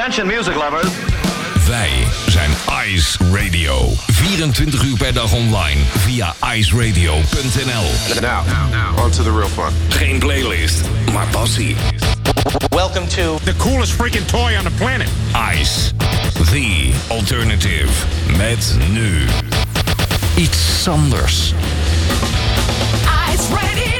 Attention music lovers. Wij zijn Ice Radio. 24 uur per dag online via iceradio.nl. Now, on to the real fun. Geen playlist, maar passie. Welcome to The coolest freaking toy on the planet. Ice, the alternative. Met nu iets anders. Ice Radio.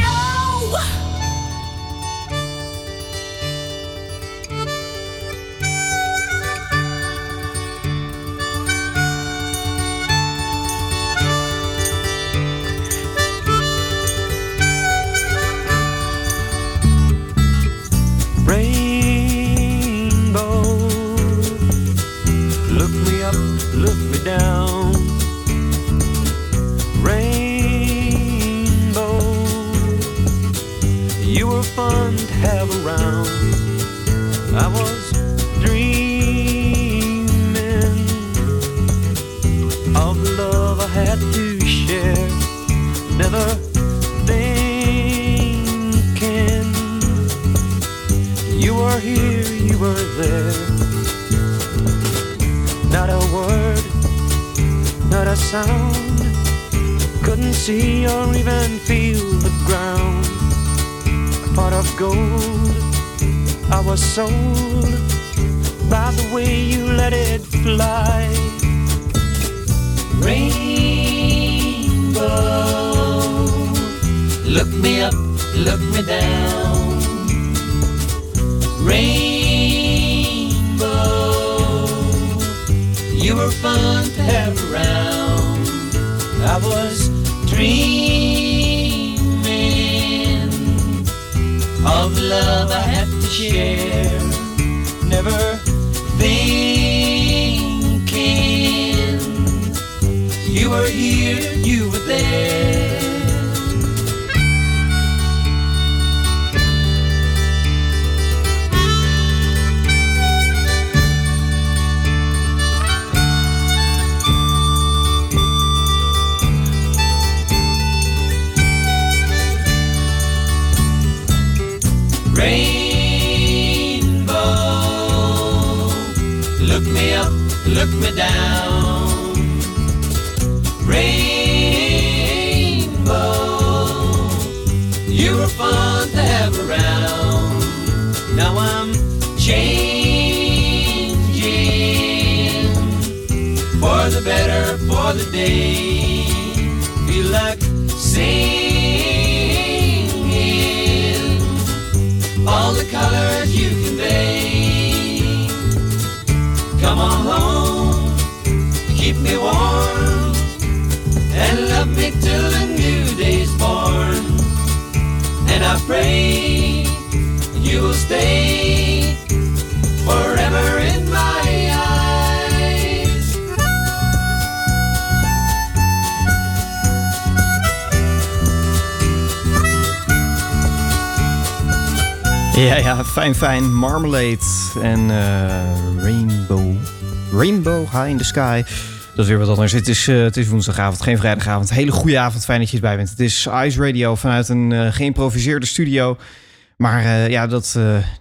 Sold by the way you let it fly. Rainbow, look me up, look me down. Rainbow, you were fun to have around. I was dreaming of love I had share. Never thinking you were here, you were there. Rainbow, me up, look me down. Rainbow, you were fun to have around. Now I'm changing for the better, for the day. Feel like singing all the colors you convey. Come on home, keep me warm, and love me till the new day's born. And I pray you will stay forever in my eyes. Ja, ja, fijn, fijn. Marmalade en eh, Rainbow. Rainbow High in the Sky. Dat is weer wat anders. Het is, eh, het is woensdagavond, geen vrijdagavond. Hele goede avond, fijn dat je erbij bent. Het is Ice Radio vanuit een eh, geïmproviseerde studio. Maar eh, ja, dat,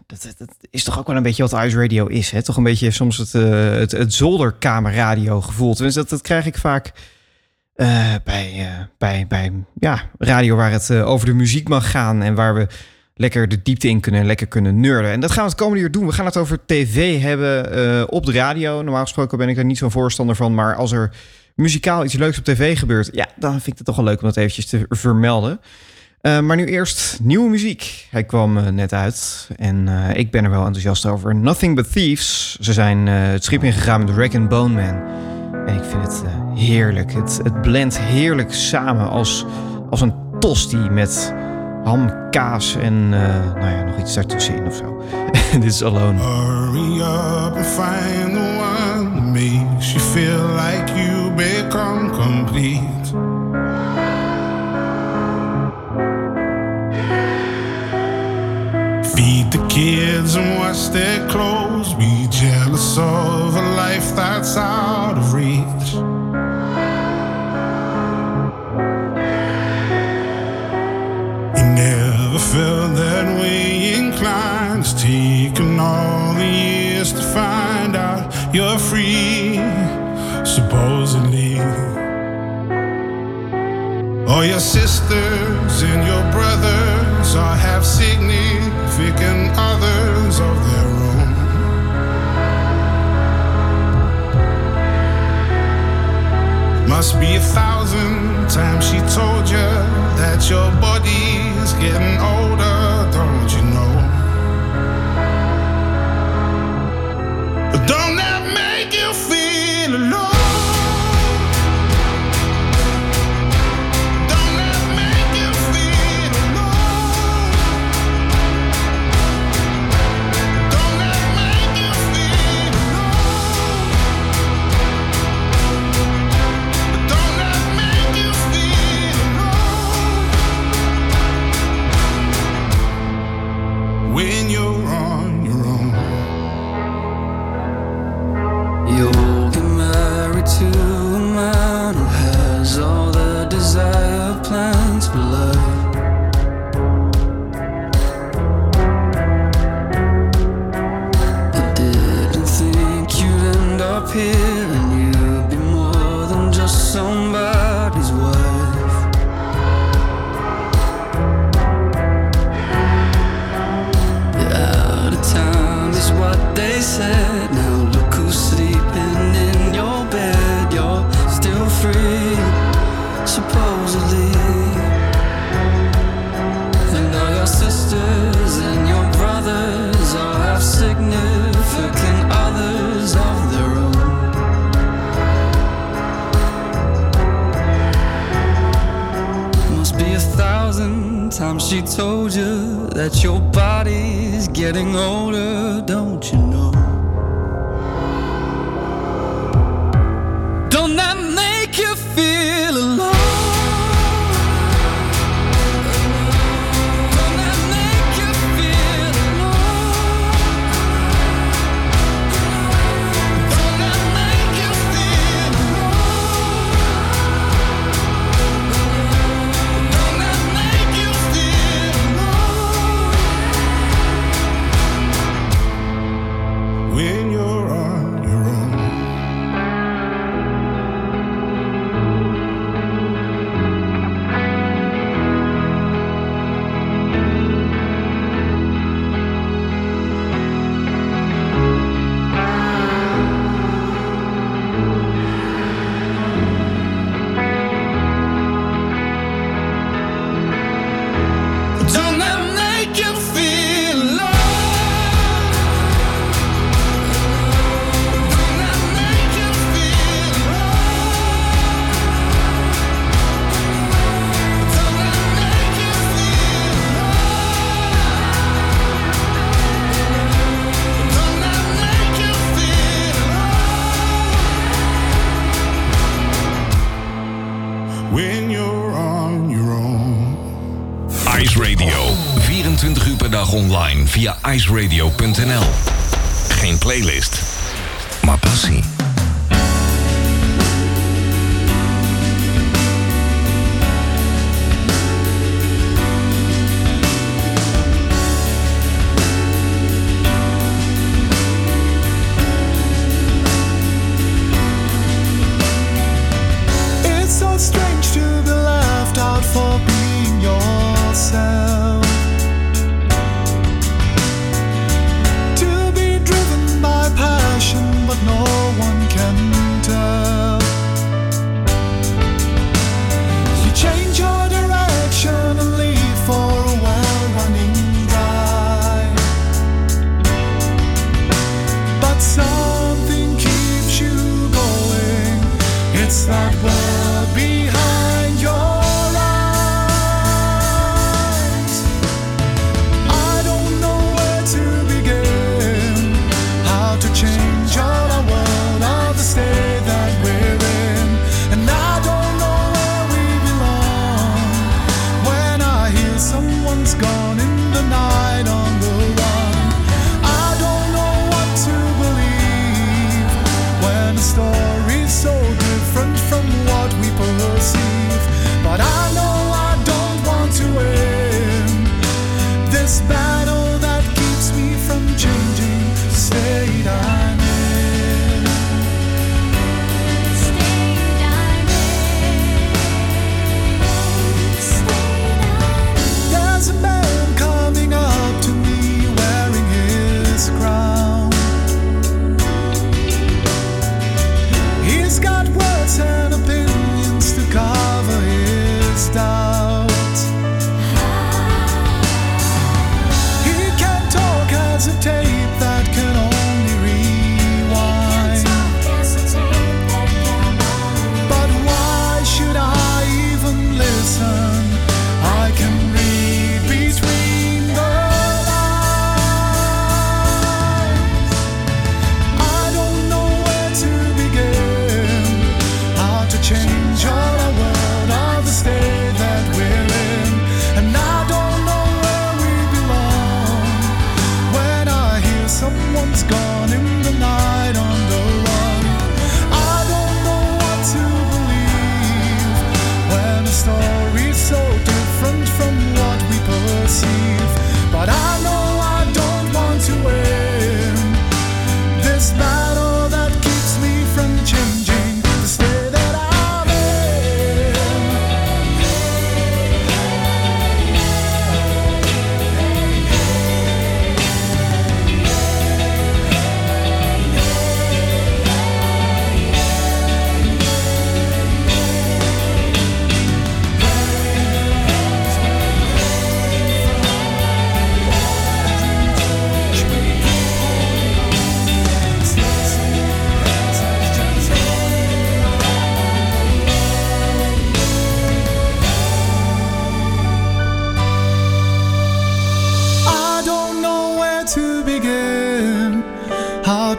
dat, dat is toch ook wel een beetje wat Ice Radio is. Hè? Toch een beetje soms het, het, het zolderkamerradio gevoel. Tenminste, dat, dat krijg ik vaak bij, bij, bij ja, radio waar het over de muziek mag gaan. En waar we lekker de diepte in kunnen en lekker kunnen nerden. En dat gaan we het komende uur doen. We gaan het over tv hebben eh, op de radio. Normaal gesproken ben ik er niet zo'n voorstander van. Maar als er muzikaal iets leuks op tv gebeurt... ja, dan vind ik het toch wel leuk om dat eventjes te vermelden. Eh, maar nu eerst nieuwe muziek. Hij kwam eh, net uit en ik ben er wel enthousiast over. Nothing But Thieves. Ze zijn het schip ingegaan met Wreck and Bone Man. En ik vind het heerlijk. Het, het blendt heerlijk samen als, als een tosti met ham, kaas en eh, nou ja, nog iets daartussenin of zo. Dit is Alone. Hurry up and find the one that makes you feel like you become complete. Feed the kids and wash their clothes. Be jealous of a life that's out of reach. Felt that way inclined. It's taken all the years to find out you're free, supposedly. All your sisters and your brothers all have significant others of their own. Must be a thousand times she told you that your body getting older. time she told you that your body's getting older, don't you iceradio.nl. Geen playlist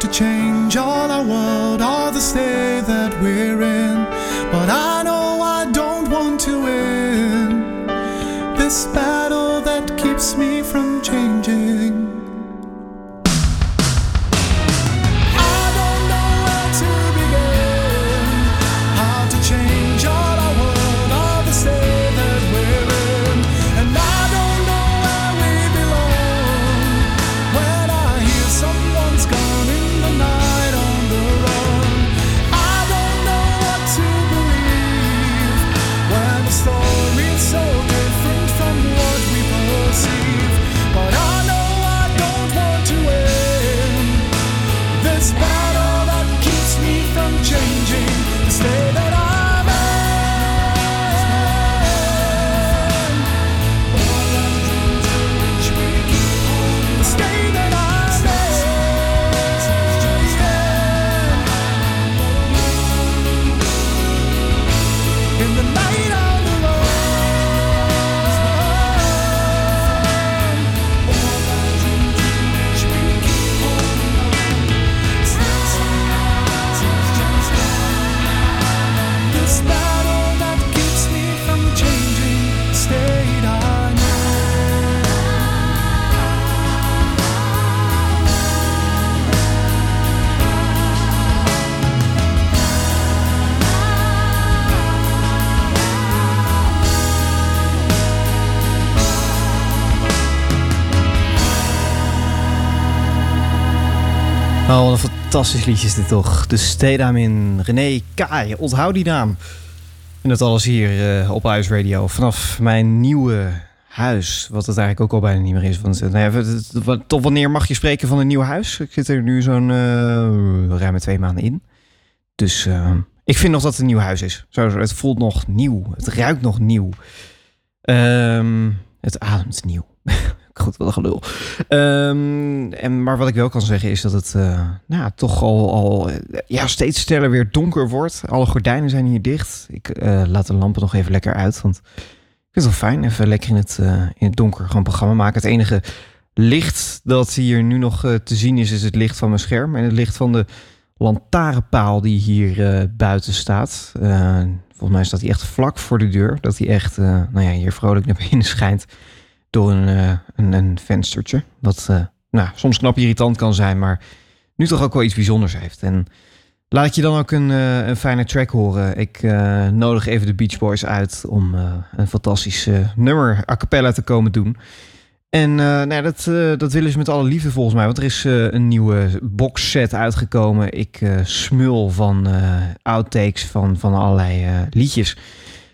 change all our world or the state that we're in. But I know I don't want to win this battle that keeps me from Oh, wat een fantastisch liedje is dit toch. De Stedam in René Kaai. Onthoud die naam. En dat alles hier eh, op Ice Radio. Vanaf mijn nieuwe huis. Wat het eigenlijk ook al bijna niet meer is. Want uh, nou tot wanneer mag je spreken van een nieuw huis? Ik zit er nu zo'n eh ruim twee maanden in. Dus eh, ik vind nog dat het een nieuw huis is. Zo, het voelt nog nieuw. Het ruikt nog nieuw. Ehm, het ademt nieuw. Goed, wat een gelul. Ehm, en, maar wat ik wel kan zeggen is dat het eh, nou, toch al, al eh, ja, steeds sneller weer donker wordt. Alle gordijnen zijn hier dicht. Ik eh, laat de lampen nog even lekker uit. Want ik vind het wel fijn. Even lekker in het, in het donker gewoon programma maken. Het enige licht dat hier nu nog te zien is, is het licht van mijn scherm. En het licht van de lantaarnpaal die hier buiten staat. Volgens mij staat hij echt vlak voor de deur. Dat hij echt, nou ja, hier vrolijk naar binnen schijnt door een, eh, een, een venstertje. Wat eh, nou, soms knap irritant kan zijn, maar nu toch ook wel iets bijzonders heeft. En laat ik je dan ook een, eh, een fijne track horen. Ik nodig even de Beach Boys uit om een fantastisch nummer a cappella te komen doen. En nou dat, dat willen ze met alle liefde volgens mij. Want er is een nieuwe boxset uitgekomen. Ik smul van outtakes van, van allerlei liedjes.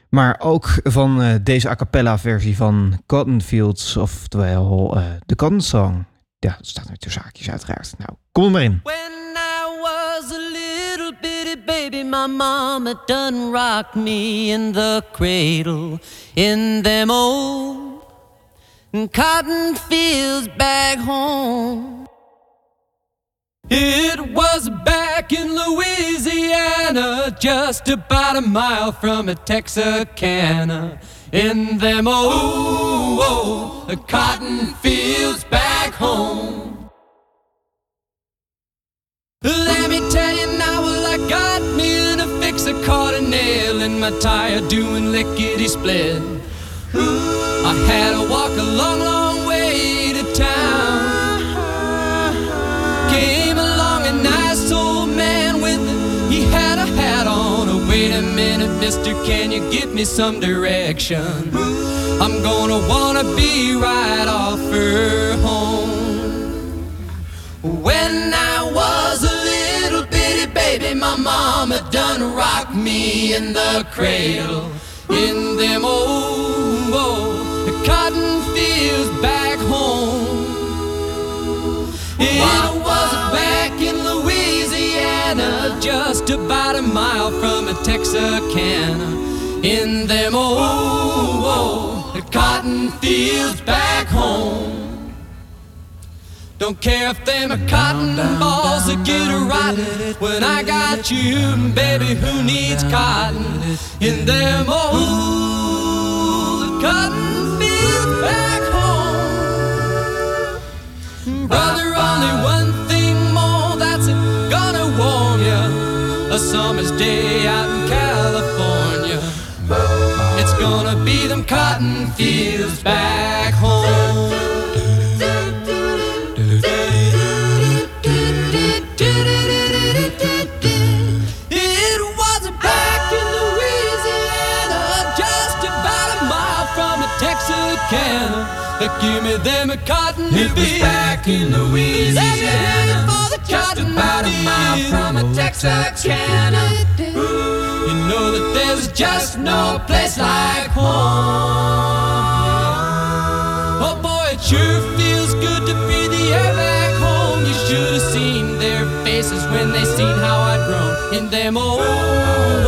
Maar ook van eh, deze a cappella versie van Cotton Fields. Oftewel eh, de Cotton Song. Ja, dat staat er tussen haakjes uiteraard. Nou, kom er maar in. When I was a little bitty baby, my mama done rocked me in the cradle in them old cotton fields back home. It was back in Louisiana, just about a mile from a Texarkana. In them oh, oh, old, old cotton fields back home. Let me tell you now, well, I got me in a fix. I caught a nail in my tire doing lickety split. I had to walk a long, long mister, can you give me some direction? I'm gonna wanna be right off her home. When I was a little bitty baby, my mama done rocked me in the cradle in them old, old cotton fields back home. It was back in Louisiana, just about a mile from a Texarkana. In them oh, oh, old, old cotton fields back home. Don't care if them are cotton balls that get a rotten. When I got you, baby, who needs cotton? In them oh, old cotton fields back home. Brother, only one summer's day out in California. It's gonna be them cotton fields back home. It was back in Louisiana, just about a mile from the Texarkana. Give me them a cotton It was back in Louisiana, just about a mile from a Texarkana. You know that there's just no place like home. Oh boy, it sure feels good to breathe the air back home. You should have seen their faces when they seen how I'd grown in them old,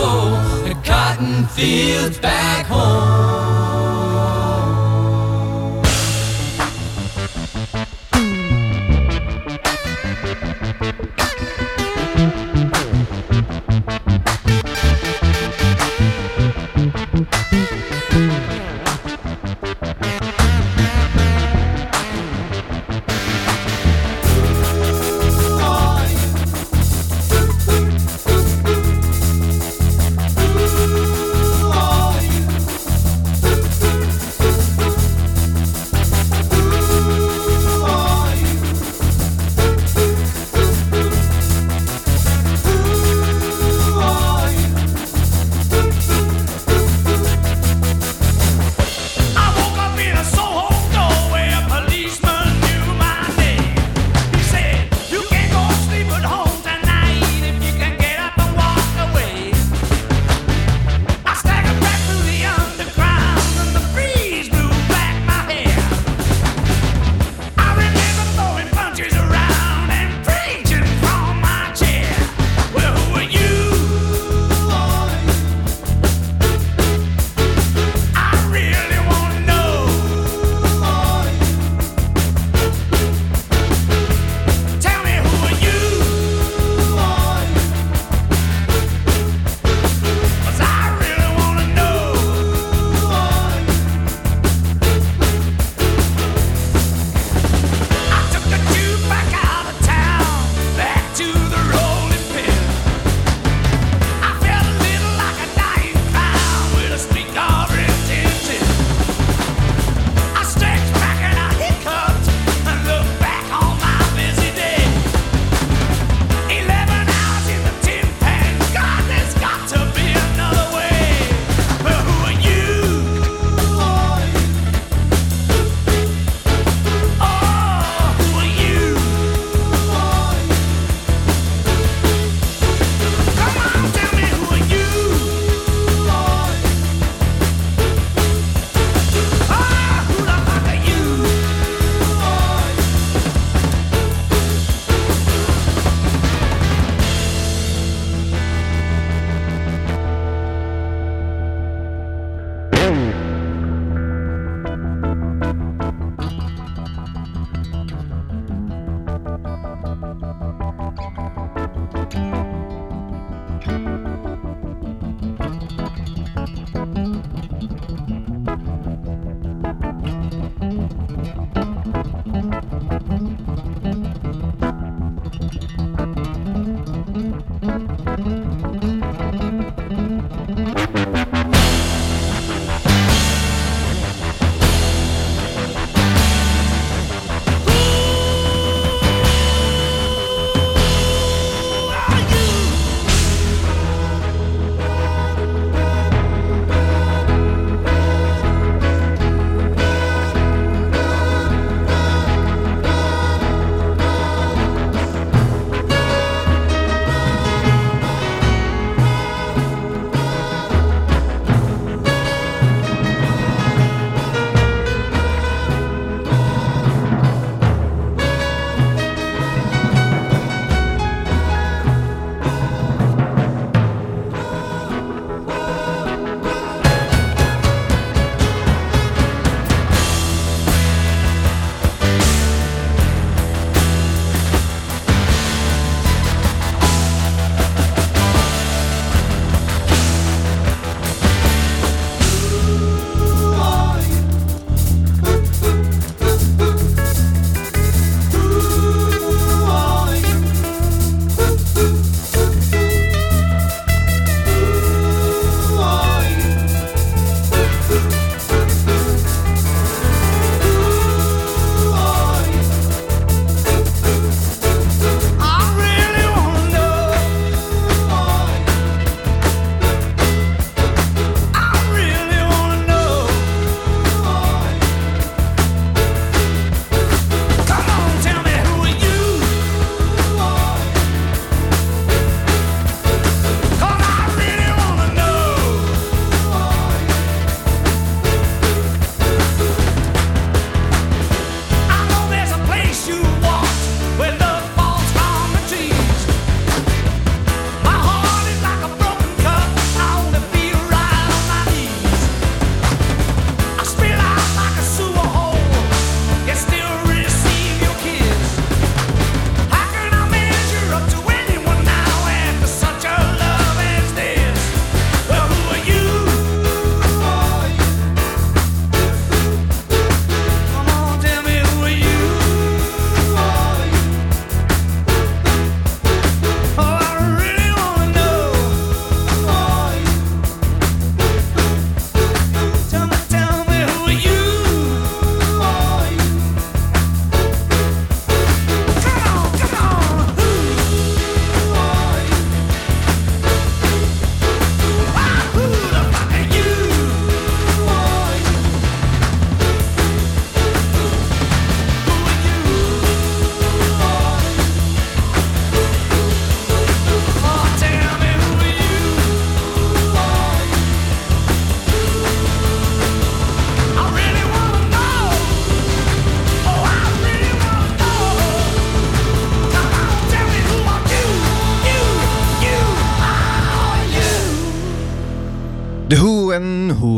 old cotton fields back home.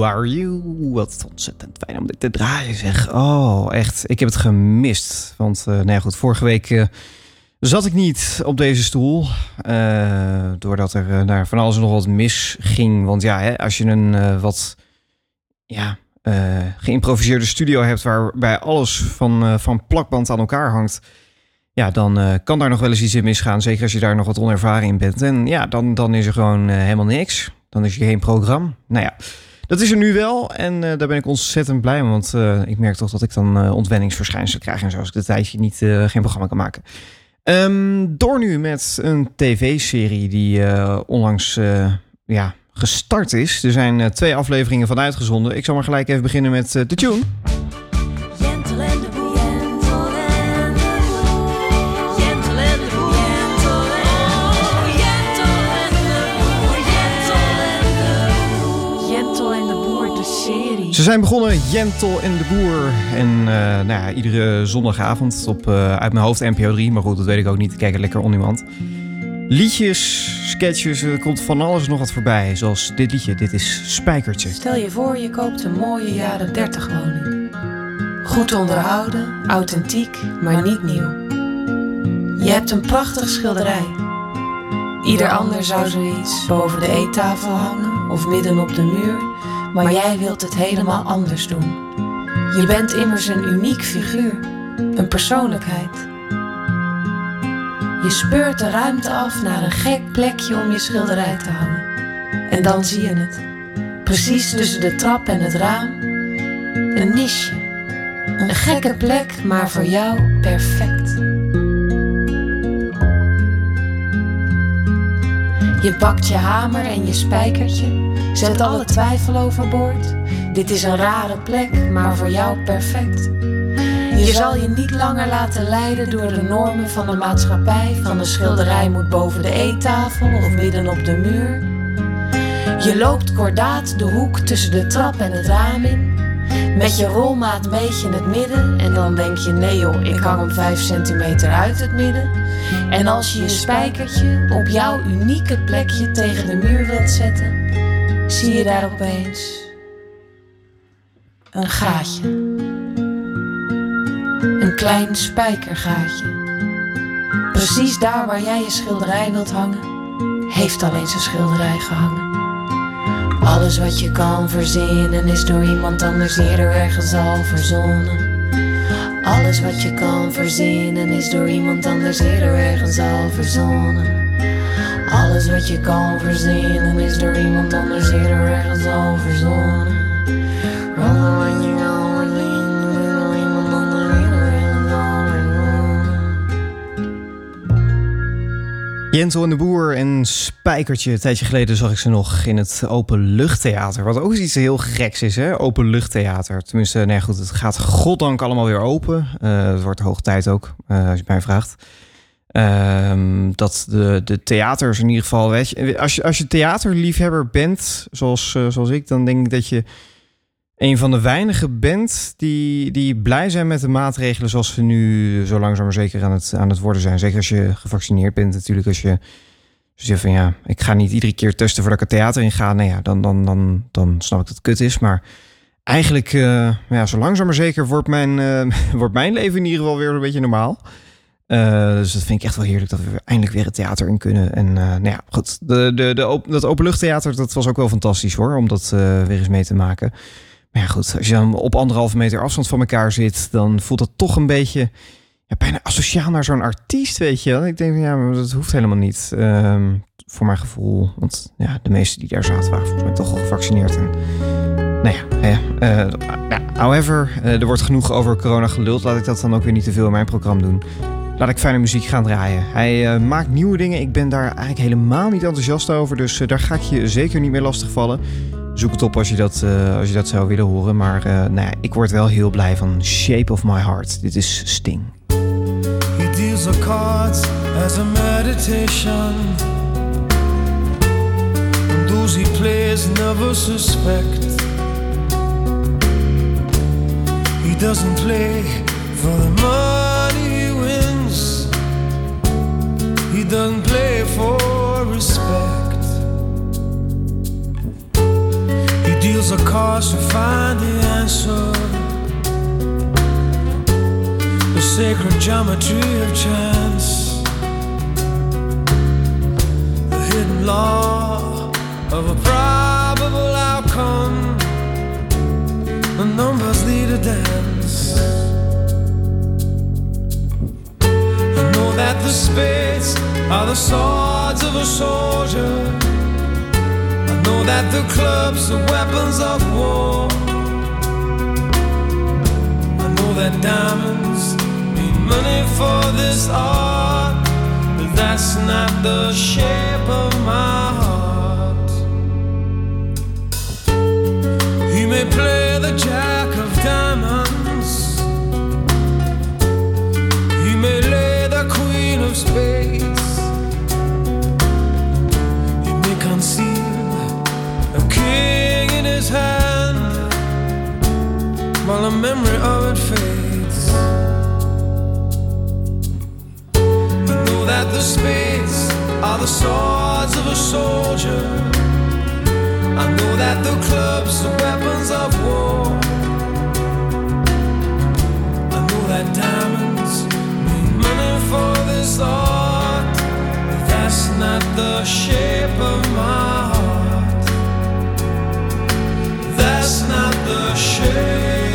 Are You? Wat ontzettend fijn om dit te draaien zeg. Oh, echt. Ik heb het gemist. Want, uh, goed, vorige week uh, zat ik niet op deze stoel. Uh, doordat er daar van alles nog wat misging. Want ja, hè, als je een wat ja, geïmproviseerde studio hebt... waarbij alles van, van plakband aan elkaar hangt... Ja, dan kan daar nog wel eens iets in misgaan. Zeker als je daar nog wat onervaren in bent. En ja, dan, dan is er gewoon helemaal niks. Dan is er geen programma. Nou ja, dat is er nu wel. En uh, daar ben ik ontzettend blij mee. Want uh, ik merk toch dat ik dan uh, ontwenningsverschijnselen krijg. En zo als ik de tijdje niet, geen programma kan maken. Um, door nu met een tv-serie die onlangs ja, gestart is. Er zijn twee afleveringen van uitgezonden. Ik zal maar gelijk even beginnen met de tune. Ze zijn begonnen, Jentel en de Boer. En uh, nou ja, iedere zondagavond op uh, uit mijn hoofd NPO 3. Maar goed, dat weet ik ook niet. Kijk er lekker oniemand. Liedjes, sketches, er komt van alles nog wat voorbij. Zoals dit liedje, dit is Spijkertje. Stel je voor, je koopt een mooie jaren 30 woning. Goed onderhouden, authentiek, maar niet nieuw. Je hebt een prachtig schilderij. Ieder ander zou zoiets boven de eettafel hangen of midden op de muur maar jij wilt het helemaal anders doen. Je bent immers een uniek figuur, een persoonlijkheid. Je speurt de ruimte af naar een gek plekje om je schilderij te hangen. En dan zie je het. Precies tussen de trap en het raam. Een nisje. Een gekke plek, maar voor jou perfect. Je pakt je hamer en je spijkertje Zet alle twijfel overboord. Dit is een rare plek, maar voor jou perfect. Je zal je niet langer laten leiden door de normen van de maatschappij. Van de schilderij moet boven de eettafel of midden op de muur. Je loopt kordaat de hoek tussen de trap en het raam in. Met je rolmaat meet je het midden en dan denk je: nee joh, ik hang hem 5 centimeter uit het midden. En als je je spijkertje op jouw unieke plekje tegen de muur wilt zetten, zie je daar opeens een gaatje. Een klein spijkergaatje. Precies daar waar jij je schilderij wilt hangen, heeft alleen zijn schilderij gehangen. Alles wat je kan verzinnen is door iemand anders eerder ergens al verzonnen. Alles wat je kan verzinnen is door iemand anders eerder ergens al verzonnen. Alles wat je kan verzinnen is door iemand anders eerder ergens al verzonnen. Alles wat je kan verzinnen is door iemand anders eerder ergens al verzonnen. Jentel en de Boer en Spijkertje. Een tijdje geleden zag ik ze nog in het Openluchttheater. Wat ook iets heel geks is, hè? Openluchttheater. Tenminste, nee goed, het gaat goddank allemaal weer open. Uh, het wordt hoog tijd ook, uh, als je mij vraagt. Um, dat de, de theaters in ieder geval, weet je, als je, als je theaterliefhebber bent, zoals, uh, zoals ik, dan denk ik dat je een van de weinigen bent die, die blij zijn met de maatregelen zoals ze nu zo langzaam maar zeker aan het, aan het worden zijn. Zeker als je gevaccineerd bent natuurlijk. Als je zegt van ja, ik ga niet iedere keer testen voordat ik het theater in ga. Nou ja, dan, dan, dan, dan snap ik dat het kut is. Maar eigenlijk, uh, ja, zo langzaam maar zeker wordt mijn, uh, wordt mijn leven in ieder geval weer een beetje normaal. Uh, dus dat vind ik echt wel heerlijk dat we eindelijk weer het theater in kunnen. En uh, nou ja, goed. De, de, de dat openluchttheater, dat was ook wel fantastisch hoor, om dat uh, weer eens mee te maken. Maar ja, goed, als je dan op anderhalve meter afstand van elkaar zit, dan voelt dat toch een beetje ja, bijna asociaal naar zo'n artiest, weet je. Ik denk, ja, maar dat hoeft helemaal niet. Um, voor mijn gevoel. Want ja, de meesten die daar zaten waren volgens mij toch al gevaccineerd. En, nou ja, ja however, er wordt genoeg over corona geluld. Laat ik dat dan ook weer niet te veel in mijn programma doen laat ik fijne muziek gaan draaien. Hij uh, maakt nieuwe dingen. Ik ben daar eigenlijk helemaal niet enthousiast over. Dus uh, daar ga ik je zeker niet meer lastigvallen. Zoek het op als je dat, uh, als je dat zou willen horen. Maar nou ja, ik word wel heel blij van Shape of My Heart. Dit is Sting. He deals as a meditation. Those he plays never suspect. He doesn't play for the He doesn't play for respect. course, to find the answer. The sacred geometry of chance, the hidden law of a probable outcome. The numbers lead a dance. The spades are the swords of a soldier. I know that the clubs are weapons of war. I know that diamonds need money for this art, but that's not the shape of my heart. He may play the jack of diamonds. He may conceal a king in his hand while the memory of it fades. I know that the spades are the swords of a soldier. I know that the clubs are weapons of war. I know that diamonds but that's not the shape of my heart. That's not the shape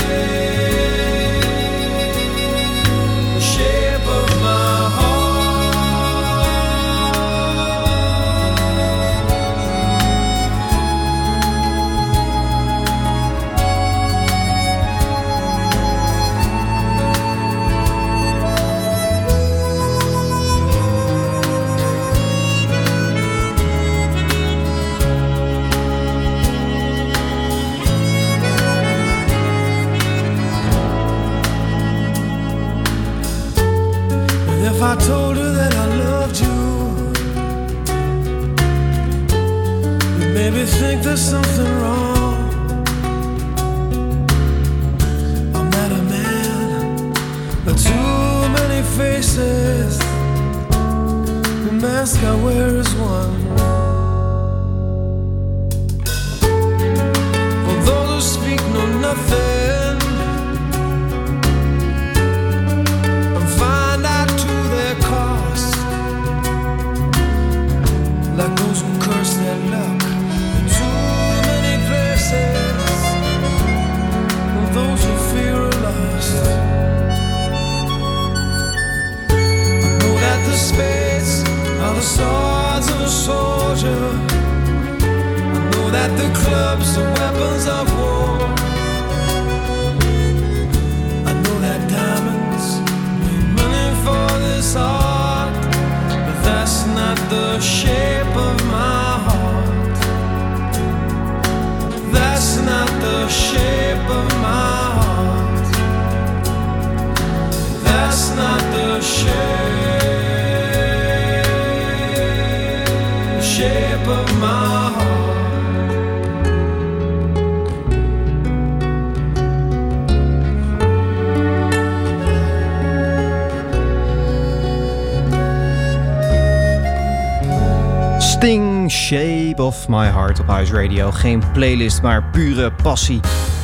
Shape of My Heart op Huis Radio. Geen playlist, maar pure passie.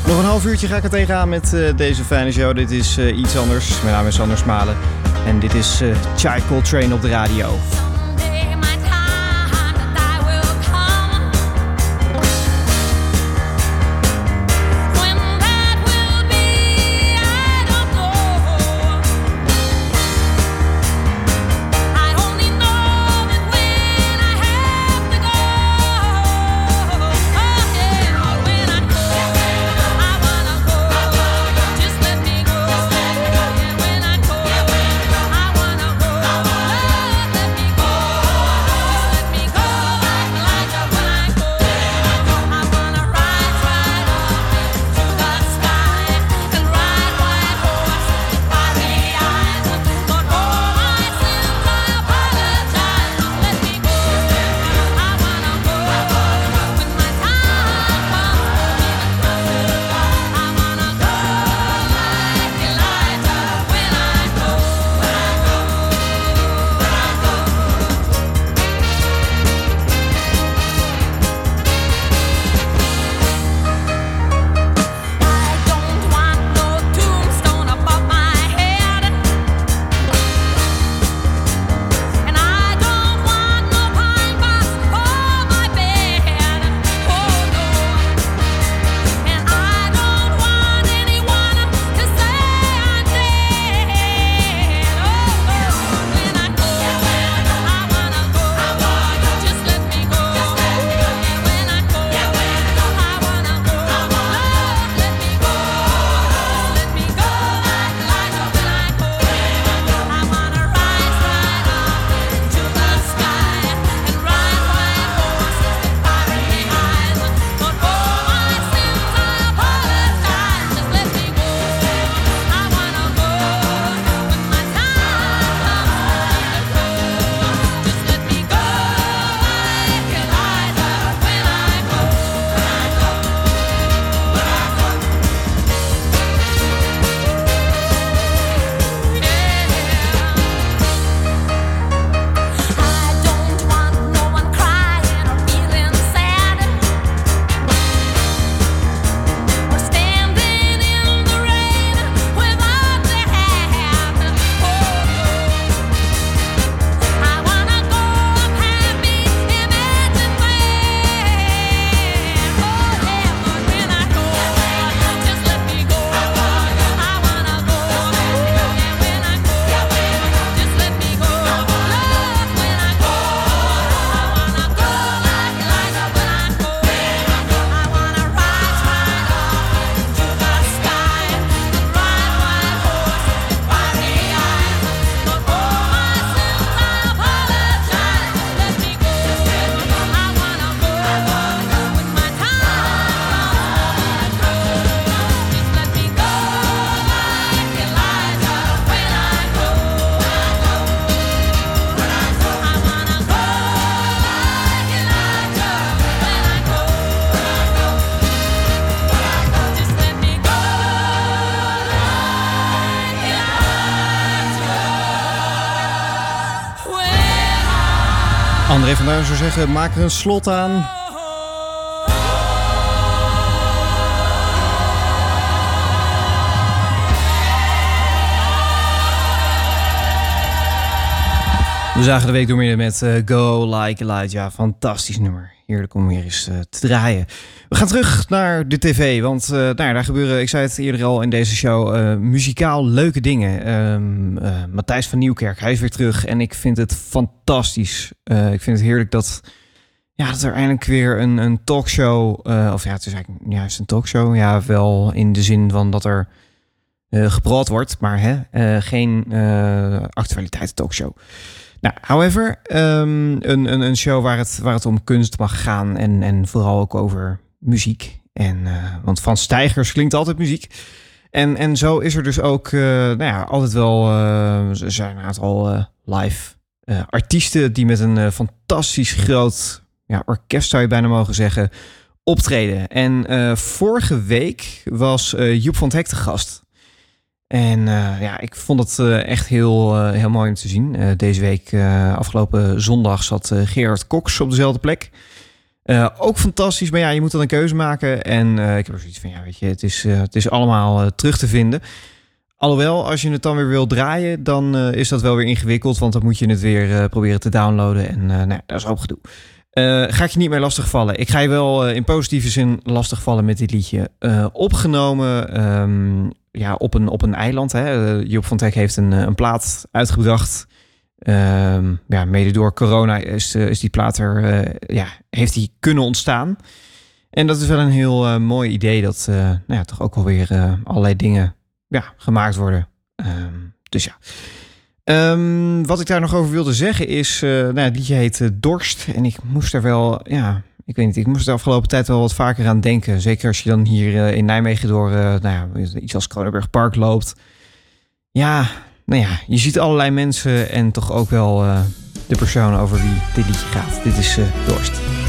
Nog een half uurtje ga ik er tegenaan met eh, deze fijne show. Dit is eh, iets anders. Mijn naam is Anders Malen. En dit is uh, Chai Coltrane op de radio. Zou zeggen, maak er een slot aan. We zagen de week doormidden met eh, Go Like Elijah. Fantastisch nummer. Heerlijk om weer eens eh, te draaien. We gaan terug naar de tv. Want eh, nou daar gebeuren, ik zei het eerder al in deze show, eh, muzikaal leuke dingen. Ehm, eh, Matthijs van Nieuwkerk, hij is weer terug. En ik vind het fantastisch. Ik vind het heerlijk dat, ja, dat er eindelijk weer een, een talkshow... of ja, het is eigenlijk juist een talkshow. Ja, wel in de zin van dat er gepraat wordt. Maar hè, geen actualiteiten talkshow. Nou, however, ehm, een, een, een show waar het, waar het om kunst mag gaan en, en vooral ook over muziek. En, eh, want van stijgers klinkt altijd muziek. En, en zo is er dus ook eh, nou ja, altijd wel eh, er zijn een aantal live artiesten die met een fantastisch groot ja, orkest, zou je bijna mogen zeggen, optreden. En vorige week was Joep van het Hek de gast. En eh, ja, ik vond het eh, echt heel, eh, heel mooi om te zien. Deze week, afgelopen zondag, zat Gerard Cox op dezelfde plek. Ook fantastisch, maar ja, je moet dan een keuze maken. En ik heb er zoiets van, ja, weet je, het is, het is allemaal terug te vinden. Alhoewel, als je het dan weer wil draaien, dan is dat wel weer ingewikkeld. Want dan moet je het weer proberen te downloaden. En nou, dat is ook gedoe. Eh, ga ik je niet meer lastigvallen. Ik ga je wel eh, in positieve zin lastigvallen met dit liedje. Eh, opgenomen ehm, ja, op, een, op een eiland. Hè. Job van Teck heeft een, een plaat uitgebracht. Ehm, ja, mede door corona is, is die plaat er, ja, heeft die kunnen ontstaan. En dat is wel een heel mooi idee dat nou ja, toch ook alweer allerlei dingen ja, gemaakt worden. Ehm, dus ja. Ehm, wat ik daar nog over wilde zeggen is, eh, nou, het liedje heet eh, Dorst. En ik moest er wel, ja, ik weet niet, ik moest de afgelopen tijd wel wat vaker aan denken. Zeker als je dan hier eh, in Nijmegen door, nou iets als Kronenberg Park loopt. Ja, nou ja, je ziet allerlei mensen en toch ook wel de persoon over wie dit liedje gaat. Dit is Dorst.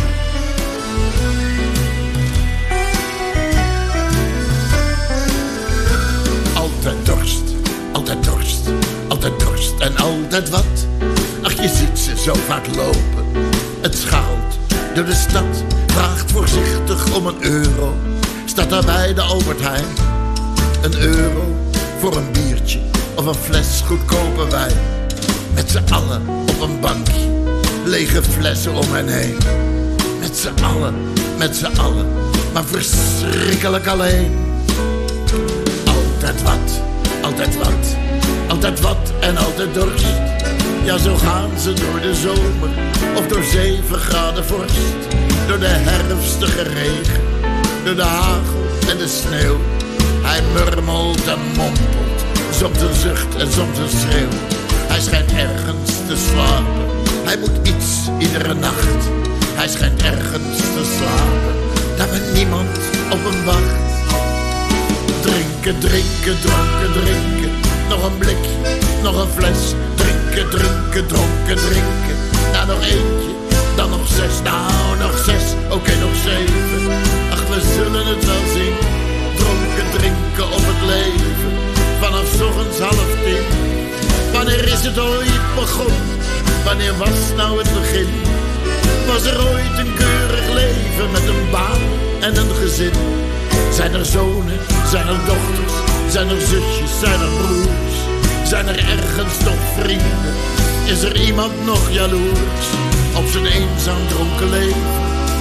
Altijd wat. Ach, je ziet ze zo vaak lopen. Het scharrelt door de stad, vraagt voorzichtig om een euro. Staat daar bij de Albert Heijn. Een euro voor een biertje of een fles goedkope wijn. Met z'n allen op een bankje, lege flessen om hen heen. Met z'n allen, met z'n allen, maar verschrikkelijk alleen. Altijd wat, altijd wat, altijd wat en altijd dorst. Ja, zo gaan ze door de zomer of door zeven graden vorst. Door de herfstige regen, door de hagel en de sneeuw. Hij murmelt en mompelt, soms een zucht en soms een schreeuw. Hij schijnt ergens te slapen, hij moet iets iedere nacht. Hij schijnt ergens te slapen, daar met niemand op hem wacht. Drinken, drinken, dronken, drinken. Nog een blikje, nog een fles. Drinken, drinken, dronken, drinken. Nou, nog eentje, dan nog zes. Nou, nog zes, oké, nog zeven. Ach, we zullen het wel zien. Dronken, drinken op het leven. Vanaf ochtends half tien. Wanneer is het ooit begonnen? Wanneer was nou het begin? Was er ooit een keurig leven met een baan en een gezin? Zijn er zonen, zijn er dochters, zijn er zusjes, zijn er broers? Zijn er ergens nog vrienden? Is er iemand nog jaloers? Op zijn eenzaam dronken leven,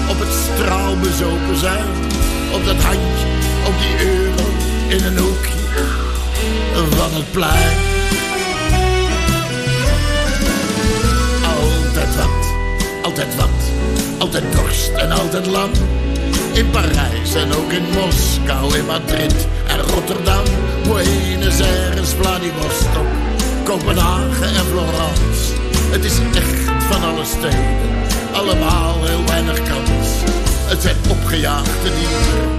op het straalbezopen zijn, op dat handje, op die euro in een hoekje van het plein. Altijd wat, altijd wat, altijd dorst en altijd lam. In Parijs en ook in Moskou, in Madrid en Rotterdam. Buenos Aires, Vladivostok, Kopenhagen en Florence. Het is echt van alle steden, allemaal heel weinig kans. Het zijn opgejaagde dieren,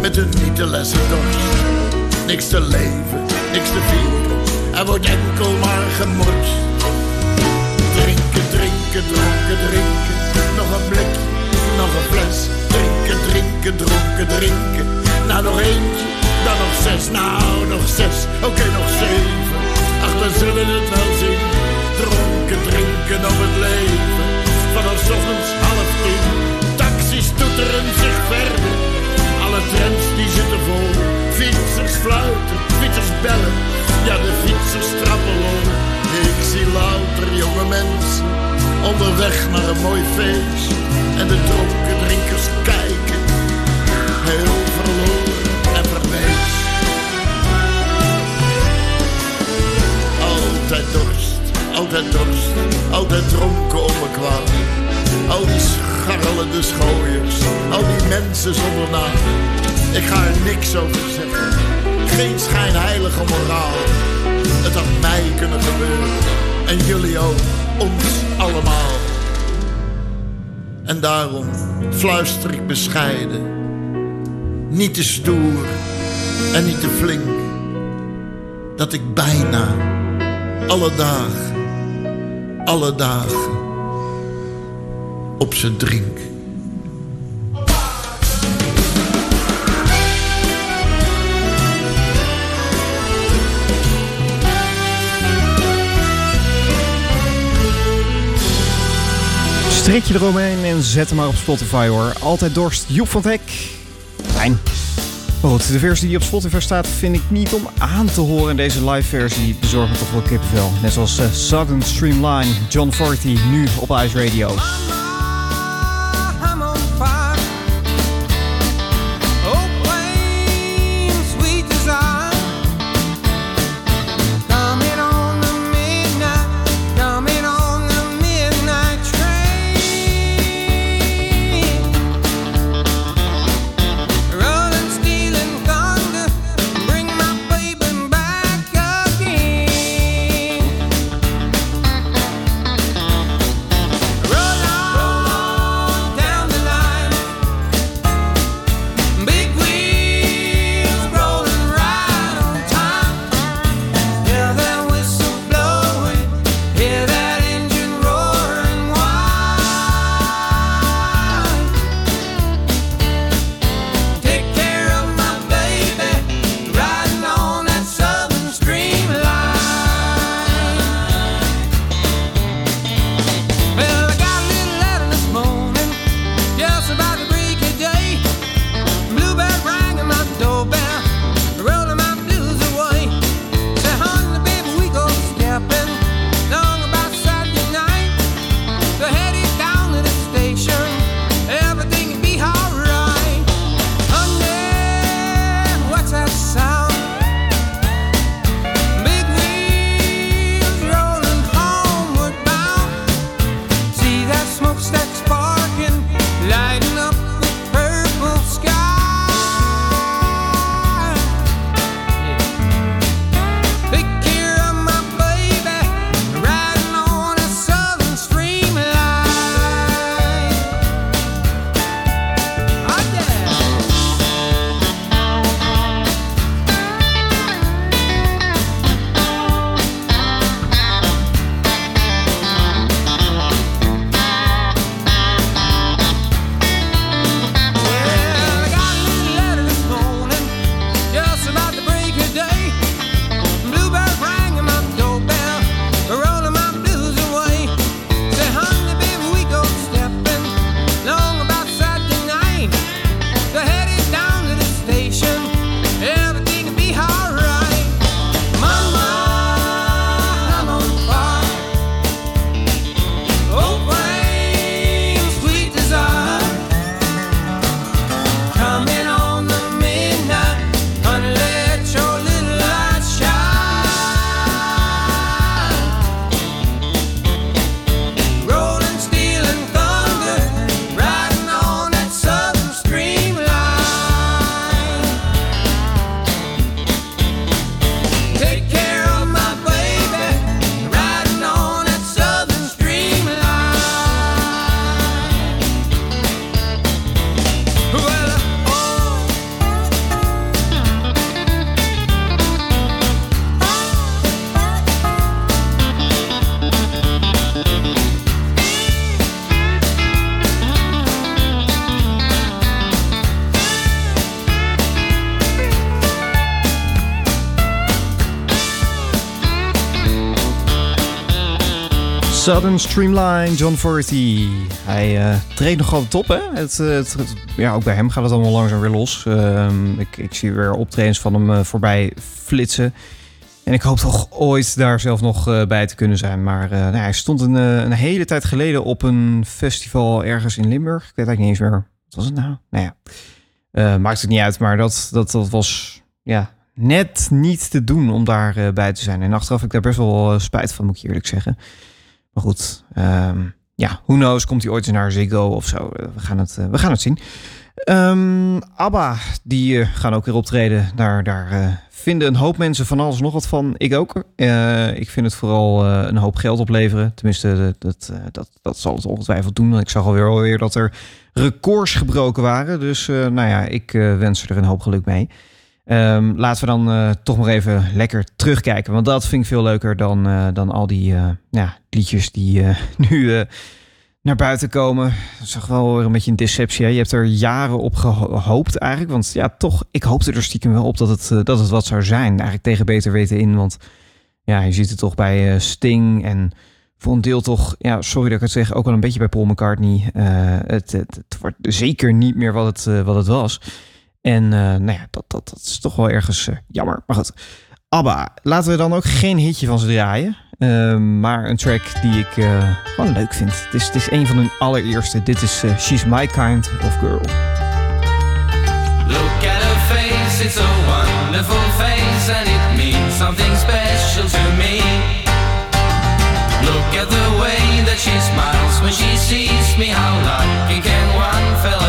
met hun niet te lessen dorst. Niks te leven, niks te vieren, er wordt enkel maar gemorst. Drinken, drinken, dronken, drinken. Nog een blikje, nog een fles. Drinken, drinken, dronken, drinken. Nou, nog eentje, dan nog zes. Nou, nog zes, oké, nog zeven. Ach, we zullen het wel zien. Dronken, drinken op het leven. vanaf ochtends half tien. Taxis toeteren zich verder, alle trams die zitten vol. Fietsers fluiten, fietsers bellen, ja de fietsers trappelen. om. Ik zie louter jonge mensen onderweg naar een mooi feest. En de dronken drinkers kijken, heel verloren altijd dorst, altijd dronken om me kwaad. Al die scharrelende schooiers, al die mensen zonder naam. Ik ga er niks over zeggen, geen schijnheilige moraal. Het had mij kunnen gebeuren, en jullie ook, ons allemaal. En daarom fluister ik bescheiden, niet te stoer en niet te flink. Dat ik bijna alle dagen, alle dagen op ze drink. Strik je eromheen en zet hem maar op Spotify hoor. Altijd dorst, Joep van het Hek. Fijn. De versie die op Spotify staat vind ik niet om aan te horen. En deze live versie bezorgt me toch wel kippenvel. Net zoals eh, Southern Streamline, John Forty, nu op Ice Radio. Southern Streamline, John Forty. Hij eh treedt nog altijd op, hè? Het, eh, het, ja, ook bij hem gaat het allemaal langzaam weer los. Ehm, ik, ik zie weer optredens van hem eh, voorbij flitsen. En ik hoop toch ooit daar zelf nog bij te kunnen zijn. Maar nou, hij stond een, een hele tijd geleden op een festival ergens in Limburg. Ik weet eigenlijk niet eens meer. Wat was het nou? Nou ja, maakt het niet uit. Maar dat, dat, dat was ja, net niet te doen om daar eh, bij te zijn. En achteraf heb ik daar best wel spijt van, moet ik eerlijk zeggen. Maar goed, ehm, ja, who knows, komt hij ooit eens naar Ziggo of zo. Eh, we, gaan het, eh, we gaan het zien. Ehm, ABBA, die eh, gaan ook weer optreden. Daar, daar vinden een hoop mensen van alles nog wat van. Ik ook. Ik vind het vooral een hoop geld opleveren. Tenminste, dat, dat, dat, zal het ongetwijfeld doen. Ik zag alweer, alweer dat er records gebroken waren. Dus nou ja, ik wens er een hoop geluk mee. Ehm, laten we dan eh, toch maar even lekker terugkijken. Want dat vind ik veel leuker dan, eh, dan al die eh, ja, liedjes die nu naar buiten komen. Dat is wel weer een beetje een deceptie. Hè? Je hebt er jaren op gehoopt eigenlijk. Want ja, toch, ik hoopte er stiekem wel op dat het, dat het wat zou zijn. Eigenlijk tegen beter weten in. Want ja, je ziet het toch bij Sting en voor een deel toch, ja, sorry dat ik het zeg, ook wel een beetje bij Paul McCartney. Het, het, het wordt zeker niet meer wat het, wat het was. En nou ja, dat, dat is toch wel ergens eh, jammer. Maar goed, ABBA. Laten we dan ook geen hitje van ze draaien. Eh, maar een track die ik eh, gewoon leuk vind. Het is, het is een van hun allereerste. Dit is eh, She's My Kind of Girl. Look at her face, it's a wonderful face, and it means something special to me. Look at the way that she smiles when she sees me. How lucky can one fellow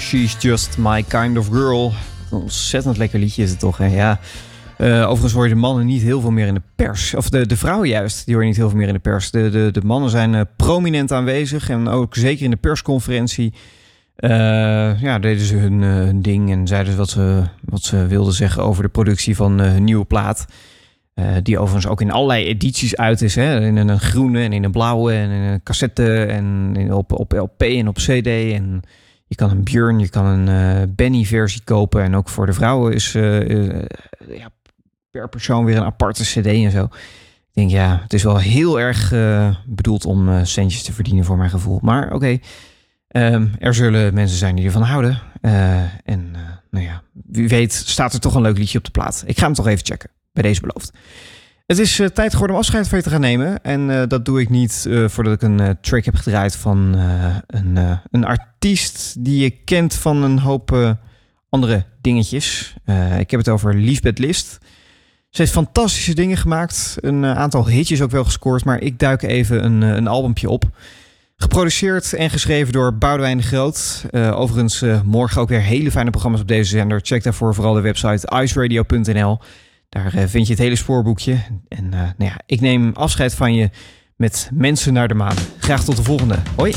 She's Just My Kind of Girl. Een ontzettend lekker liedje is het toch? Ja. Eh, overigens hoor je de mannen niet heel veel meer in de pers. Of de, de vrouwen juist, die hoor je niet heel veel meer in de pers. De, de, de mannen zijn eh, prominent aanwezig. En ook zeker in de persconferentie eh, ja, deden ze hun, hun ding. En zeiden ze wat ze, wat ze wilden zeggen over de productie van hun nieuwe plaat. Die overigens ook in allerlei edities uit is. Hè? In een groene en in een blauwe en in een cassette en op, op LP en op CD. En je kan een Björn, je kan een eh, Benny versie kopen. En ook voor de vrouwen is eh, eh, ja, per persoon weer een aparte CD en zo. Ik denk ja, het is wel heel erg bedoeld om centjes te verdienen voor mijn gevoel. Maar oké, ehm, er zullen mensen zijn die ervan houden. En nou ja, wie weet staat er toch een leuk liedje op de plaat. Ik ga hem toch even checken. Bij deze beloofd. Het is eh, tijd geworden om afscheid van je te gaan nemen. En eh, dat doe ik niet eh, voordat ik een track heb gedraaid van een, een artiest die je kent van een hoop andere dingetjes. Ik heb het over Liesbeth List. Ze heeft fantastische dingen gemaakt. Een aantal hitjes ook wel gescoord. Maar ik duik even een, een op. Geproduceerd en geschreven door Boudewijn de Groot. Overigens morgen ook weer hele fijne programma's op deze zender. Check daarvoor vooral de website iceradio.nl. Daar eh, vind je het hele spoorboekje. En eh, nou ja, ik neem afscheid van je met Mensen naar de Maan. Graag tot de volgende. Hoi.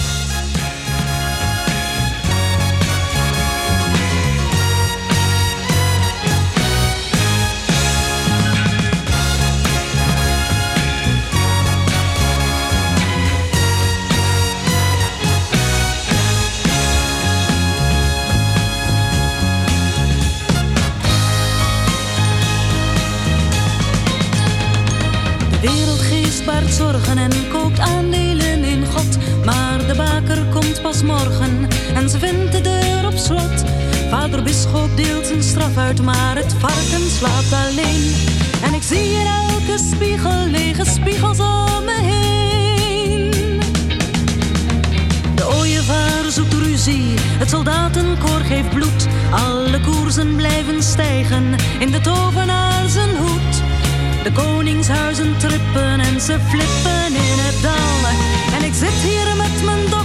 Zorgen en koopt aandelen in God. Maar de baker komt pas morgen en ze vindt de deur op slot. Vader Bisschop deelt zijn straf uit, maar het varken slaapt alleen. En ik zie in elke spiegel lege spiegels om me heen. De ooievaar zoekt ruzie, het soldatenkoor geeft bloed. Alle koersen blijven stijgen in de tovenaar zijn hoed. De koningshuizen trippen en ze flippen in het dal. En ik zit hier met mijn dokters